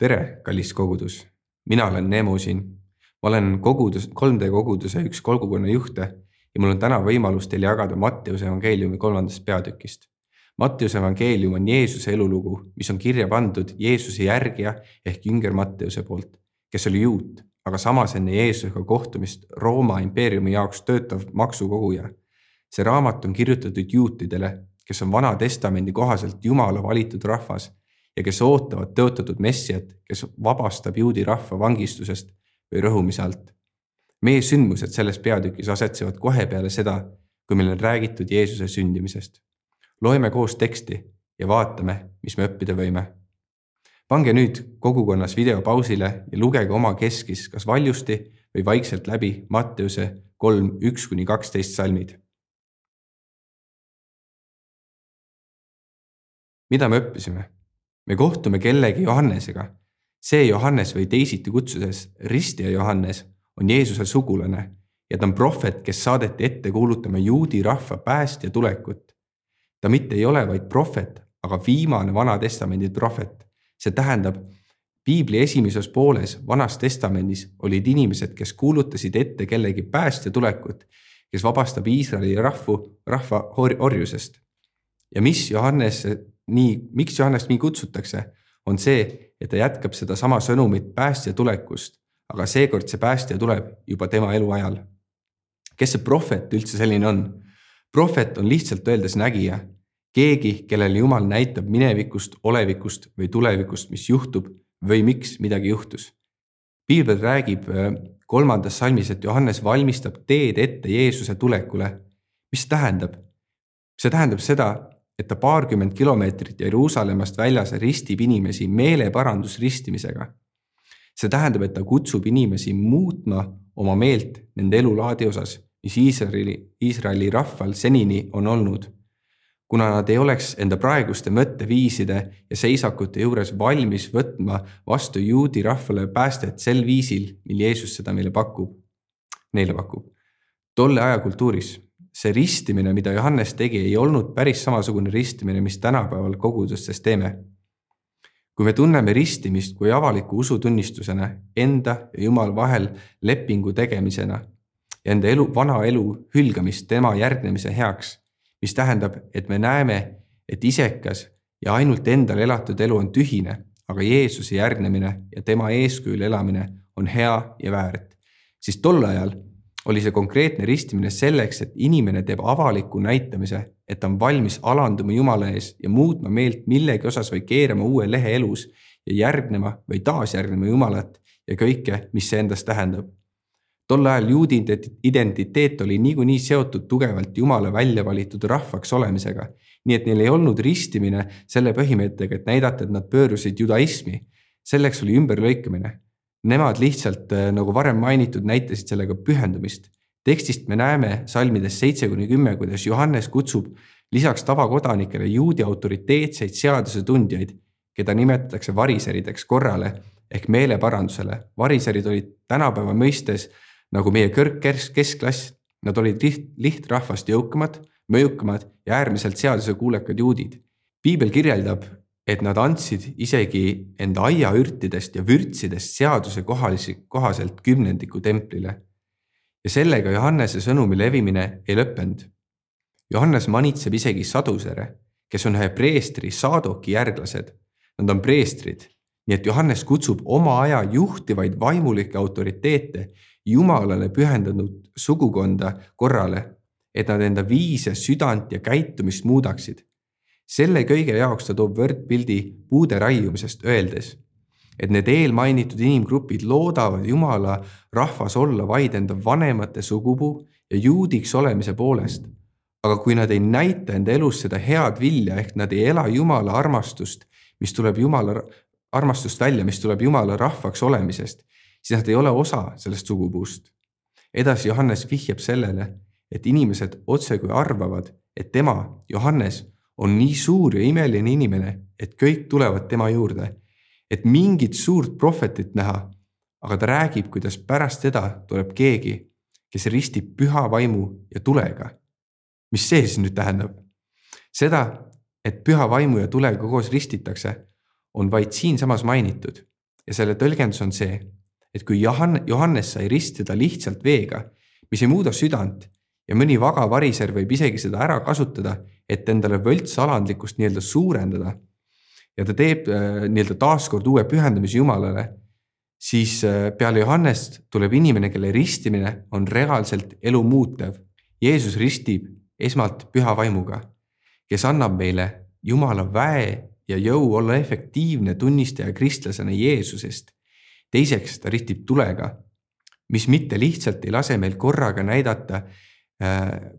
tere, kallis kogudus, mina olen Neemo siin. ma olen kogudus, 3D koguduse üks kogukonna juhte ja mul on täna võimalus teile jagada Matteuse evangeeliumi kolmandast peatükist. Matteuse evangeelium on Jeesuse elulugu, mis on kirja pandud Jeesuse järgija ehk jünger Matteuse poolt, kes oli juut, aga samas enne Jeesusega kohtumist Rooma impeeriumi jaoks töötav maksukoguja. see raamat on kirjutatud juutidele, kes on Vana Testamendi kohaselt Jumala valitud rahvas ja kes ootavad tõotatud messiat, kes vabastab juudi rahva vangistusest või rõhumise alt. meie sündmused selles peatükis asetsevad kohe peale seda, kui meil on räägitud Jeesuse sündimisest. loeme koos teksti ja vaatame, mis me õppida võime. pange nüüd kogukonnas video pausile ja lugege oma keskis kas valjusti või vaikselt läbi Matteuse kolm, üks kuni kaksteist salmid. mida me õppisime? Me kohtume kellegi Johannesega. see Johannes või teisiti kutsudes ristija Johannes on Jeesuse sugulane ja ta on prohvet, kes saadeti ette kuulutama juudi rahva päästja tulekut. ta mitte ei ole vaid prohvet, aga viimane Vana Testamendi prohvet. see tähendab, piibli esimeses pooles Vanas Testamendis olid inimesed, kes kuulutasid ette kellegi päästja tulekut, kes vabastab Iisraeli rahvu, rahva orjusest. ja mis Johannes nii, miks Johannest nii kutsutakse, on see, et ta jätkab sedasama sõnumit päästja tulekust, aga seekord see päästja tuleb juba tema eluajal. kes see prohvet üldse selline on? prohvet on lihtsalt öeldes nägija, keegi, kellele Jumal näitab minevikust, olevikust või tulevikust, mis juhtub või miks midagi juhtus. piibel räägib äh, kolmandas salmis, et Johannes valmistab teed ette Jeesuse tulekule. mis see tähendab? see tähendab seda, et ta paarkümmend kilomeetrit Jeruusalemmast väljas ristib inimesi meeleparandusristimisega. see tähendab, et ta kutsub inimesi muutma oma meelt nende elulaadi osas, mis Iisraeli, Iisraeli rahval senini on olnud. kuna nad ei oleks enda praeguste mõtteviiside ja seisakute juures valmis võtma vastu juudi rahvale päästet sel viisil, mil Jeesus seda meile pakub, neile pakub. tolle aja kultuuris see ristimine, mida Johannes tegi, ei olnud päris samasugune ristimine, mis tänapäeval kogudustes teeme. kui me tunneme ristimist kui avaliku usutunnistusena enda ja Jumala vahel lepingu tegemisena ja enda elu, vana elu hülgamist tema järgnemise heaks, mis tähendab, et me näeme, et isekas ja ainult endale elatud elu on tühine, aga Jeesuse järgnemine ja tema eeskujul elamine on hea ja väärt, siis tol ajal oli see konkreetne ristimine selleks, et inimene teeb avaliku näitamise, et ta on valmis alanduma Jumala ees ja muutma meelt millegi osas või keerama uue lehe elus ja järgnema või taasjärgnema Jumalat ja kõike, mis see endast tähendab. tol ajal juudi identiteet oli niikuinii seotud tugevalt Jumala välja valitud rahvaks olemisega, nii et neil ei olnud ristimine selle põhimõttega, et näidata, et nad pöörusid judaismi. selleks oli ümberlõikamine Nemad lihtsalt, äh, nagu varem mainitud, näitasid sellega pühendumist. tekstist me näeme salmides seitse kuni kümme, kuidas Johannes kutsub lisaks tavakodanikele juudi autoriteetseid seadusetundjaid, keda nimetatakse variserideks korrale ehk meeleparandusele. variserid olid tänapäeva mõistes nagu meie kõrgkesk, keskklass, nad olid liht, lihtrahvast jõukamad, mõjukamad ja äärmiselt seadusekuulekad juudid. piibel kirjeldab et nad andsid isegi enda aiaürtidest ja vürtsidest seaduse kohalisi, kohaselt kümnendiku templile. ja sellega Johannese sõnumi levimine ei lõppenud. Johannes manitseb isegi sadusere, kes on ühe preestri Saadoki järglased. Nad on preestrid, nii et Johannes kutsub oma aja juhtivaid vaimulikke autoriteete Jumalale pühendunud sugukonda korrale, et nad enda viise, südant ja käitumist muudaksid selle kõige jaoks ta toob võrdpildi puude raiumisest, öeldes, et need eelmainitud inimgrupid loodavad Jumala rahvas olla vaid enda vanemate sugupuu ja juudiks olemise poolest. aga kui nad ei näita enda elus seda head vilja ehk nad ei ela Jumala armastust, mis tuleb Jumala armastust välja, mis tuleb Jumala rahvaks olemisest, siis nad ei ole osa sellest sugupuust. edasi Johannes vihjab sellele, et inimesed otsekui arvavad, et tema, Johannes, on nii suur ja imeline inimene, et kõik tulevad tema juurde, et mingit suurt prohvetit näha. aga ta räägib, kuidas pärast teda tuleb keegi, kes ristib püha vaimu ja tulega. mis see siis nüüd tähendab? seda, et püha vaimu ja tulega koos ristitakse, on vaid siinsamas mainitud, ja selle tõlgendus on see, et kui Johan-, Johannes sai ristida lihtsalt veega, mis ei muuda südant ja mõni vaga variser võib isegi seda ära kasutada, et endale võltsalandlikkust nii-öelda suurendada. ja ta teeb äh, nii-öelda taaskord uue pühendamise Jumalale, siis äh, peale Johannest tuleb inimene, kelle ristimine on reaalselt elu muutev. Jeesus ristib esmalt püha vaimuga, kes annab meile Jumala väe ja jõu olla efektiivne tunnistaja kristlasena Jeesusest. teiseks ta ristib tulega, mis mitte lihtsalt ei lase meil korraga näidata,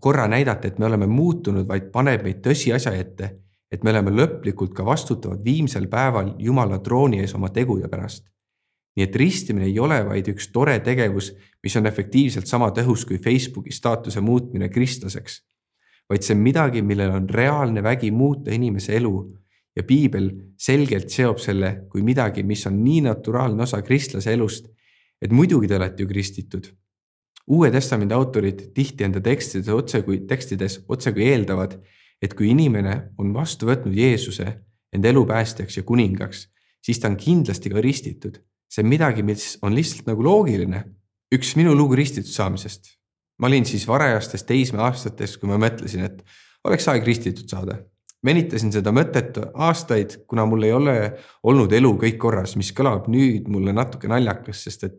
korra näidata, et me oleme muutunud, vaid paneb meid tõsiasja ette, et me oleme lõplikult ka vastutavad viimsel päeval Jumala trooni ees oma tegude pärast. nii et ristimine ei ole vaid üks tore tegevus, mis on efektiivselt sama tõhus kui Facebooki staatuse muutmine kristlaseks, vaid see on midagi, millel on reaalne vägi muuta inimese elu ja piibel selgelt seob selle kui midagi, mis on nii naturaalne osa kristlase elust, et muidugi te olete ju kristitud. Uue testamendi autorid tihti enda tekstides otse kui, tekstides otse kui eeldavad, et kui inimene on vastu võtnud Jeesuse enda elu päästjaks ja kuningaks, siis ta on kindlasti ka ristitud. see on midagi, mis on lihtsalt nagu loogiline. üks minu lugu ristitud saamisest. ma olin siis varajastes teismeaastates, kui ma mõtlesin, et oleks aeg ristitud saada venitasin seda mõtet aastaid, kuna mul ei ole olnud elu kõik korras, mis kõlab nüüd mulle natuke naljakas, sest et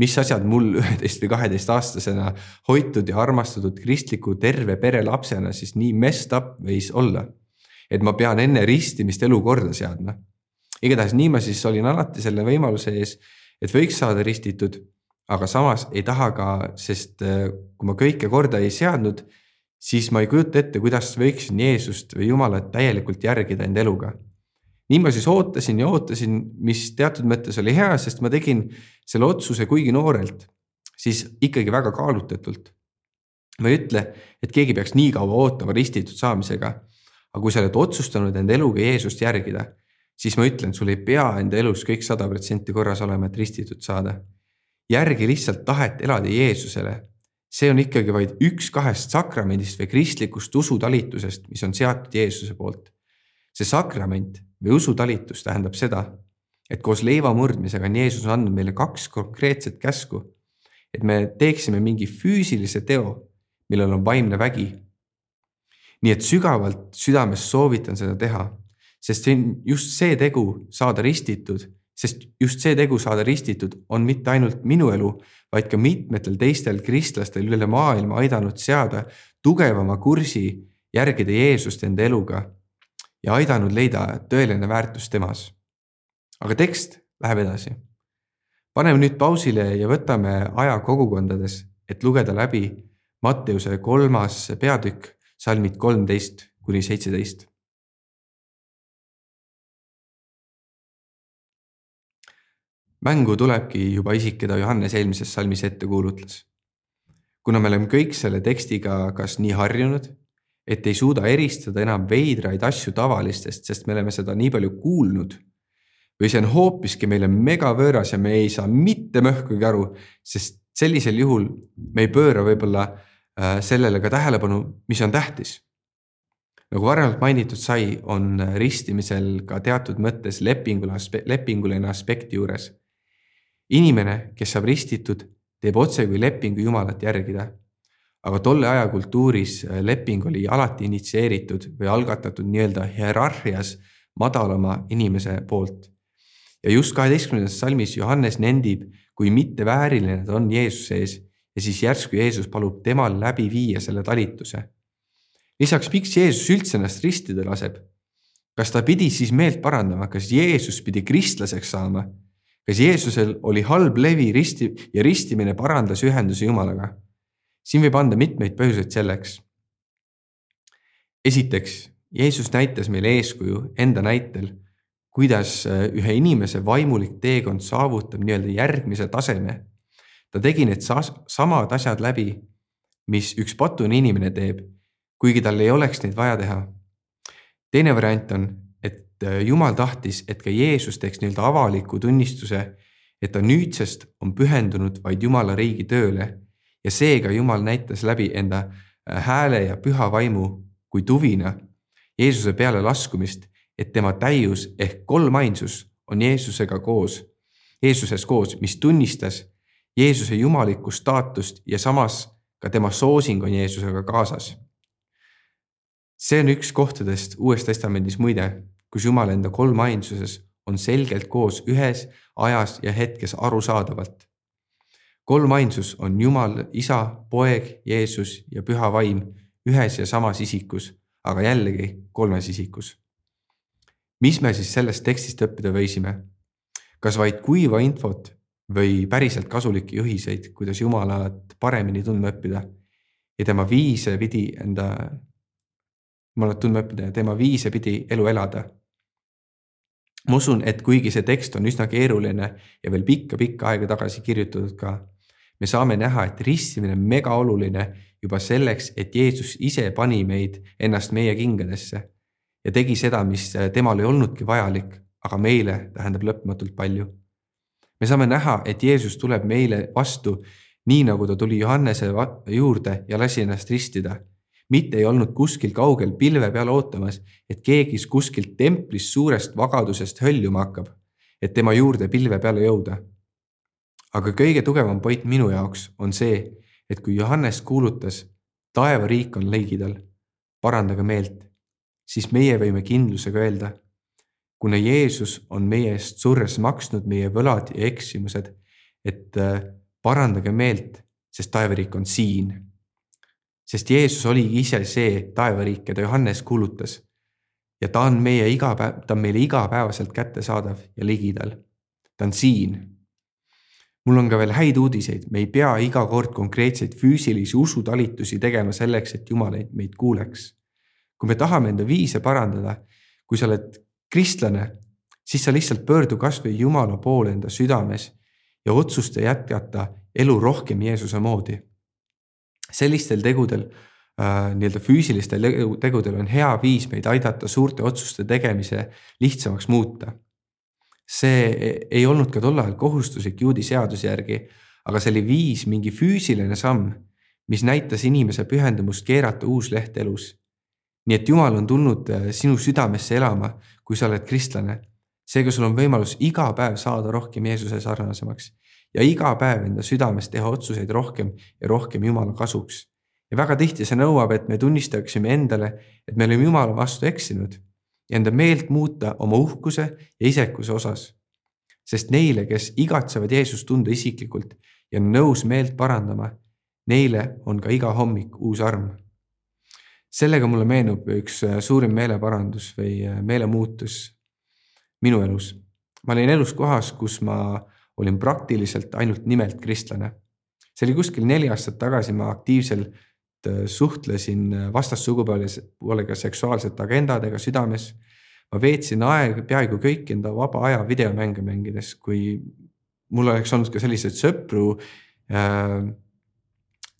mis asjad mul üheteist või kaheteistaastasena hoitud ja armastatud kristliku terve pere lapsena siis nii messed up võis olla. et ma pean enne ristimist elu korda seadma. igatahes nii ma siis olin alati selle võimaluse ees, et võiks saada ristitud, aga samas ei taha ka, sest äh, kui ma kõike korda ei seadnud siis ma ei kujuta ette, kuidas võiksin Jeesust või Jumalat täielikult järgida enda eluga. Nii ma siis ootasin ja ootasin, mis teatud mõttes oli hea, sest ma tegin selle otsuse kuigi noorelt, siis ikkagi väga kaalutletult. ma ei ütle, et keegi peaks nii kaua ootama ristitud saamisega. aga kui sa oled otsustanud enda eluga Jeesust järgida, siis ma ütlen, sul ei pea enda elus kõik sada protsenti korras olema, et ristitud saada. järgi lihtsalt tahet elada Jeesusele see on ikkagi vaid üks kahest sakramendist või kristlikust usutalitusest, mis on seatud Jeesuse poolt. See sakrament või usutalitus tähendab seda, et koos leiva murdmisega on Jeesus andnud meile kaks konkreetset käsku. et me teeksime mingi füüsilise teo, millel on vaimne vägi. nii et sügavalt südames soovitan seda teha, sest see on just see tegu saada ristitud sest just see tegu saada ristitud on mitte ainult minu elu, vaid ka mitmetel teistel kristlastel üle maailma aidanud seada tugevama kursi järgida Jeesust enda eluga ja aidanud leida tõeline väärtus temas. aga tekst läheb edasi. paneme nüüd pausile ja võtame aja kogukondades, et lugeda läbi Matteuse kolmas peatükk, salmid kolmteist kuni seitseteist mängu tulebki juba isik, keda Johannes eelmises salmis ette kuulutles. kuna me oleme kõik selle tekstiga kas nii harjunud, et ei suuda eristada enam veidraid asju tavalistest, sest me oleme seda nii palju kuulnud. või see on hoopiski meile megavõõras ja me ei saa mitte möhkugi aru, sest sellisel juhul me ei pööra võib-olla äh, sellele ka tähelepanu, mis on tähtis. nagu varemalt mainitud sai, on ristimisel ka teatud mõttes lepinguline, lepinguline aspekti juures inimene, kes saab ristitud, teeb otsekui lepingu Jumalat järgida. Aga tolle aja kultuuris äh, leping oli alati initsieeritud või algatatud nii-öelda hierarhias madalama inimese poolt. ja just kaheteistkümnendas salmis Johannes nendib, kui mittevääriline ta on Jeesuse ees ja siis järsku Jeesus palub temal läbi viia selle talituse. lisaks, miks Jeesus üldse ennast ristida laseb? kas ta pidi siis meelt parandama, kas Jeesus pidi kristlaseks saama kas Jeesusel oli halb levi risti ja ristimine parandas ühenduse Jumalaga? Siin võib anda mitmeid põhjuseid selleks. esiteks, Jeesus näitas meile eeskuju enda näitel, kuidas äh, ühe inimese vaimulik teekond saavutab nii-öelda järgmise taseme. ta tegi need samad asjad läbi, mis üks patune inimene teeb, kuigi tal ei oleks neid vaja teha. teine variant on, Äh, Jumal tahtis, et ka Jeesus teeks nii-öelda avaliku tunnistuse, et ta nüüdsest on pühendunud vaid Jumala riigi tööle ja seega Jumal näitas läbi enda äh, hääle ja püha vaimu kui tuvina Jeesuse peale laskumist, et tema täius ehk kolmainsus on Jeesusega koos Jeesuses koos, mis tunnistas Jeesuse jumalikku staatust ja samas ka tema soosing on Jeesusega kaasas. see on üks kohtadest Uues Testamendis muide, kus Jumal enda kolmainsuses on selgelt koos ühes ajas ja hetkes arusaadavalt. Kolmainsus on Jumal, Isa, Poeg, Jeesus ja Püha Vaim ühes ja samas isikus, aga jällegi kolmes isikus. mis me siis sellest tekstist õppida võisime? kas vaid kuiva infot või päriselt kasulikke juhiseid, kuidas Jumalat paremini tundma õppida ja tema viise pidi enda, Jumalat tundma õppida ja tema viise pidi elu elada ma usun, et kuigi see tekst on üsna keeruline ja veel pikka-pikka aega tagasi kirjutatud ka, me saame näha, et ristimine on mega oluline juba selleks, et Jeesus ise pani meid ennast meie kingadesse ja tegi seda, mis temal ei olnudki vajalik, aga meile tähendab lõpmatult palju. me saame näha, et Jeesus tuleb meile vastu nii nagu ta tuli Johannese juurde ja lasi ennast ristida mitte ei olnud kuskil kaugel pilve peal ootamas, et keegi kuskilt templist suurest vagadusest höljuma hakkab, et tema juurde pilve peale jõuda. Aga kõige tugevam point minu jaoks on see, et kui Johannes kuulutas, taevariik on ligidal, parandage meelt, siis meie võime kindlusega öelda, kuna Jeesus on meie eest surres maksnud meie võlad ja eksimused, et äh, parandage meelt, sest taevariik on siin sest Jeesus oligi ise see taevariik, keda Johannes kuulutas. ja ta on meie igapäev, ta on meile igapäevaselt kättesaadav ja ligidal. ta on siin. Mul on ka veel häid uudiseid, me ei pea iga kord konkreetseid füüsilisi usutalitusi tegema selleks, et Jumal meid kuuleks. kui me tahame enda viise parandada, kui sa oled kristlane, siis sa lihtsalt pöördu kasvõi Jumala poole enda südames ja otsusta jätkata elu rohkem Jeesuse moodi sellistel tegudel äh,, nii-öelda füüsilistel tegudel on hea viis meid aidata suurte otsuste tegemise lihtsamaks muuta. See ei olnud ka tol ajal kohustuslik juudi seaduse järgi, aga see oli viis, mingi füüsiline samm, mis näitas inimese pühendumust keerata uus leht elus. nii et Jumal on tulnud äh, sinu südamesse elama, kui sa oled kristlane. seega sul on võimalus iga päev saada rohkem Jeesuse sarnasemaks ja iga päev enda südames teha otsuseid rohkem ja rohkem Jumala kasuks. ja väga tihti see nõuab, et me tunnistaksime endale, et me oleme Jumala vastu eksinud ja enda meelt muuta oma uhkuse ja isekuse osas. sest neile, kes igatsevad Jeesust tunda isiklikult ja on nõus meelt parandama, neile on ka iga hommik uus arm. sellega mulle meenub üks suurim meeleparandus või meelemuutus minu elus. ma olin elus kohas, kus ma olin praktiliselt ainult nimelt kristlane. see oli kuskil neli aastat tagasi, ma aktiivselt äh, suhtlesin äh, vastassugupoolega seksuaalsete agendadega südames. ma veetsin aega peaaegu kõik enda vaba aja videomänge mängides, kui mul oleks olnud ka selliseid sõpru äh,.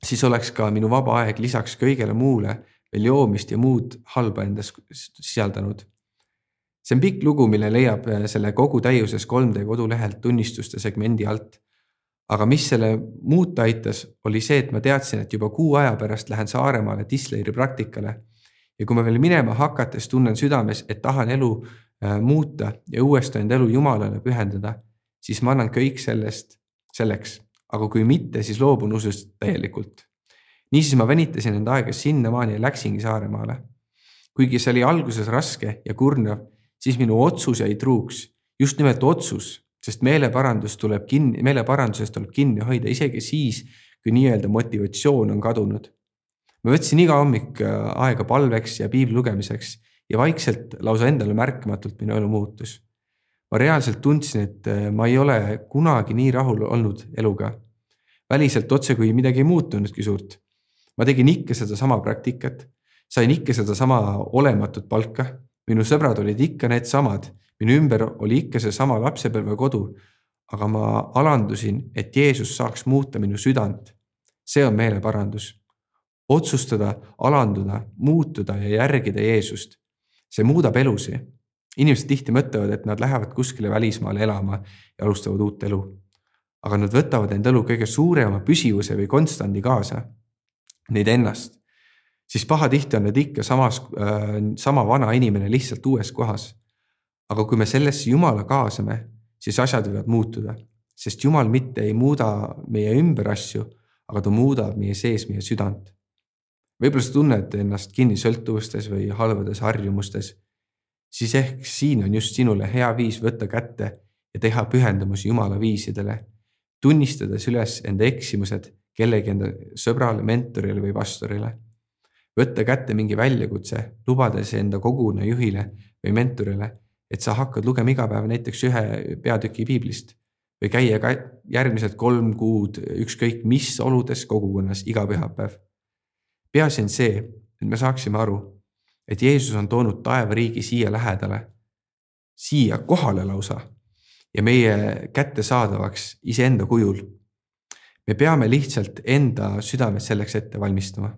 siis oleks ka minu vaba aeg lisaks kõigele muule veel joomist ja muud halba endas sisaldanud see on pikk lugu, mille leiab äh, selle kogu täiuses 3D kodulehelt tunnistuste segmendi alt. Aga mis selle muuta aitas, oli see, et ma teadsin, et juba kuu aja pärast lähen Saaremaale Disleri praktikale. ja kui ma veel minema hakates tunnen südames, et tahan elu äh, muuta ja uuesti enda elu Jumalale pühendada, siis ma annan kõik sellest selleks, aga kui mitte, siis loobun usust täielikult. niisiis ma venitasin enda aega sinnamaani ja läksingi Saaremaale. kuigi see oli alguses raske ja kurnav siis minu otsus jäi truuks, just nimelt otsus, sest meeleparandus tuleb kinni, meeleparandusest tuleb kinni hoida isegi siis, kui nii-öelda motivatsioon on kadunud. ma võtsin iga hommik äh, aega palveks ja piibli lugemiseks ja vaikselt lausa endale märkamatult minu elu muutus. ma reaalselt tundsin, et äh, ma ei ole kunagi nii rahul olnud eluga. väliselt otsekui midagi ei muutunudki suurt. ma tegin ikka sedasama praktikat, sain ikka sedasama olematut palka minu sõbrad olid ikka needsamad, minu ümber oli ikka seesama lapsepõlvekodu. aga ma alandusin, et Jeesus saaks muuta minu südant. see on meeleparandus. otsustada, alanduda, muutuda ja järgida Jeesust. see muudab elusi. inimesed tihti mõtlevad, et nad lähevad kuskile välismaale elama ja alustavad uut elu. aga nad võtavad enda elu kõige suurema püsivuse või konstandi kaasa. Neid ennast siis pahatihti on need ikka samas äh,, sama vana inimene lihtsalt uues kohas. Aga kui me sellesse Jumala kaasame, siis asjad võivad muutuda sest Jumal mitte ei muuda meie ümber asju, aga ta muudab meie sees meie südant. võib-olla sa tunned ennast kinni sõltuvustes või halbades harjumustes, siis ehk siin on just sinule hea viis võtta kätte ja teha pühendumus Jumala viisidele, tunnistades üles enda eksimused kellegi enda sõbrale, mentorile või pastorile. võtta kätte mingi väljakutse, lubades enda koguna juhile või mentorile, et sa hakkad lugema iga päev näiteks ühe peatüki piiblist või käia ka järgmised kolm kuud ükskõik mis oludes kogukonnas iga pühapäev. peaasi on see, et me saaksime aru, et Jeesus on toonud taevariigi siia lähedale, siia kohale lausa ja meie kättesaadavaks iseenda kujul. me peame lihtsalt enda südamed selleks ette valmistama